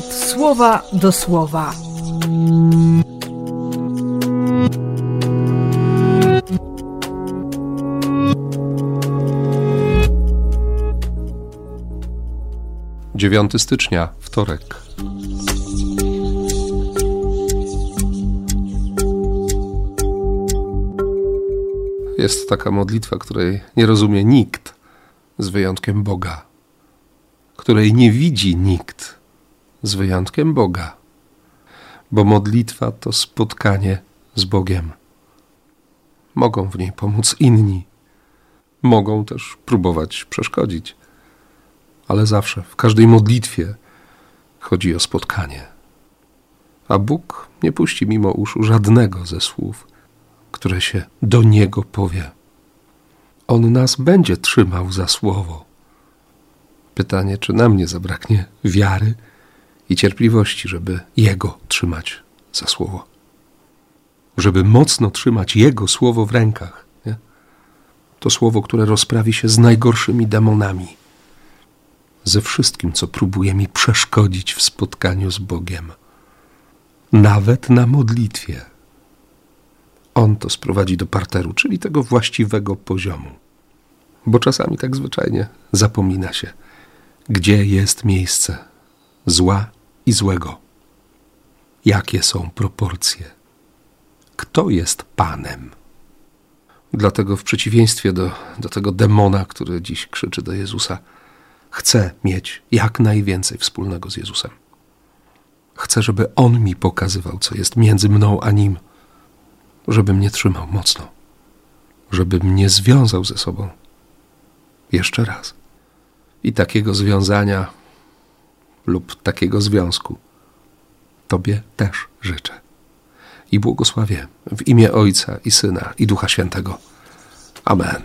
słowa do słowa. Dziewiąty stycznia, wtorek. Jest taka modlitwa, której nie rozumie nikt, z wyjątkiem Boga, której nie widzi nikt, z wyjątkiem Boga, bo modlitwa to spotkanie z Bogiem. Mogą w niej pomóc inni, mogą też próbować przeszkodzić, ale zawsze, w każdej modlitwie chodzi o spotkanie. A Bóg nie puści mimo uszu żadnego ze słów, które się do Niego powie. On nas będzie trzymał za słowo. Pytanie, czy nam nie zabraknie wiary i cierpliwości, żeby Jego trzymać za słowo. Żeby mocno trzymać Jego słowo w rękach. Nie? To słowo, które rozprawi się z najgorszymi demonami, ze wszystkim, co próbuje mi przeszkodzić w spotkaniu z Bogiem, nawet na modlitwie. On to sprowadzi do parteru, czyli tego właściwego poziomu. Bo czasami tak zwyczajnie zapomina się, gdzie jest miejsce zła i złego. Jakie są proporcje? Kto jest Panem? Dlatego, w przeciwieństwie do, do tego demona, który dziś krzyczy do Jezusa, chcę mieć jak najwięcej wspólnego z Jezusem. Chcę, żeby On mi pokazywał, co jest między mną a Nim żeby mnie trzymał mocno, żeby mnie związał ze sobą. Jeszcze raz. I takiego związania lub takiego związku Tobie też życzę. I błogosławię w imię Ojca i Syna i Ducha Świętego. Amen.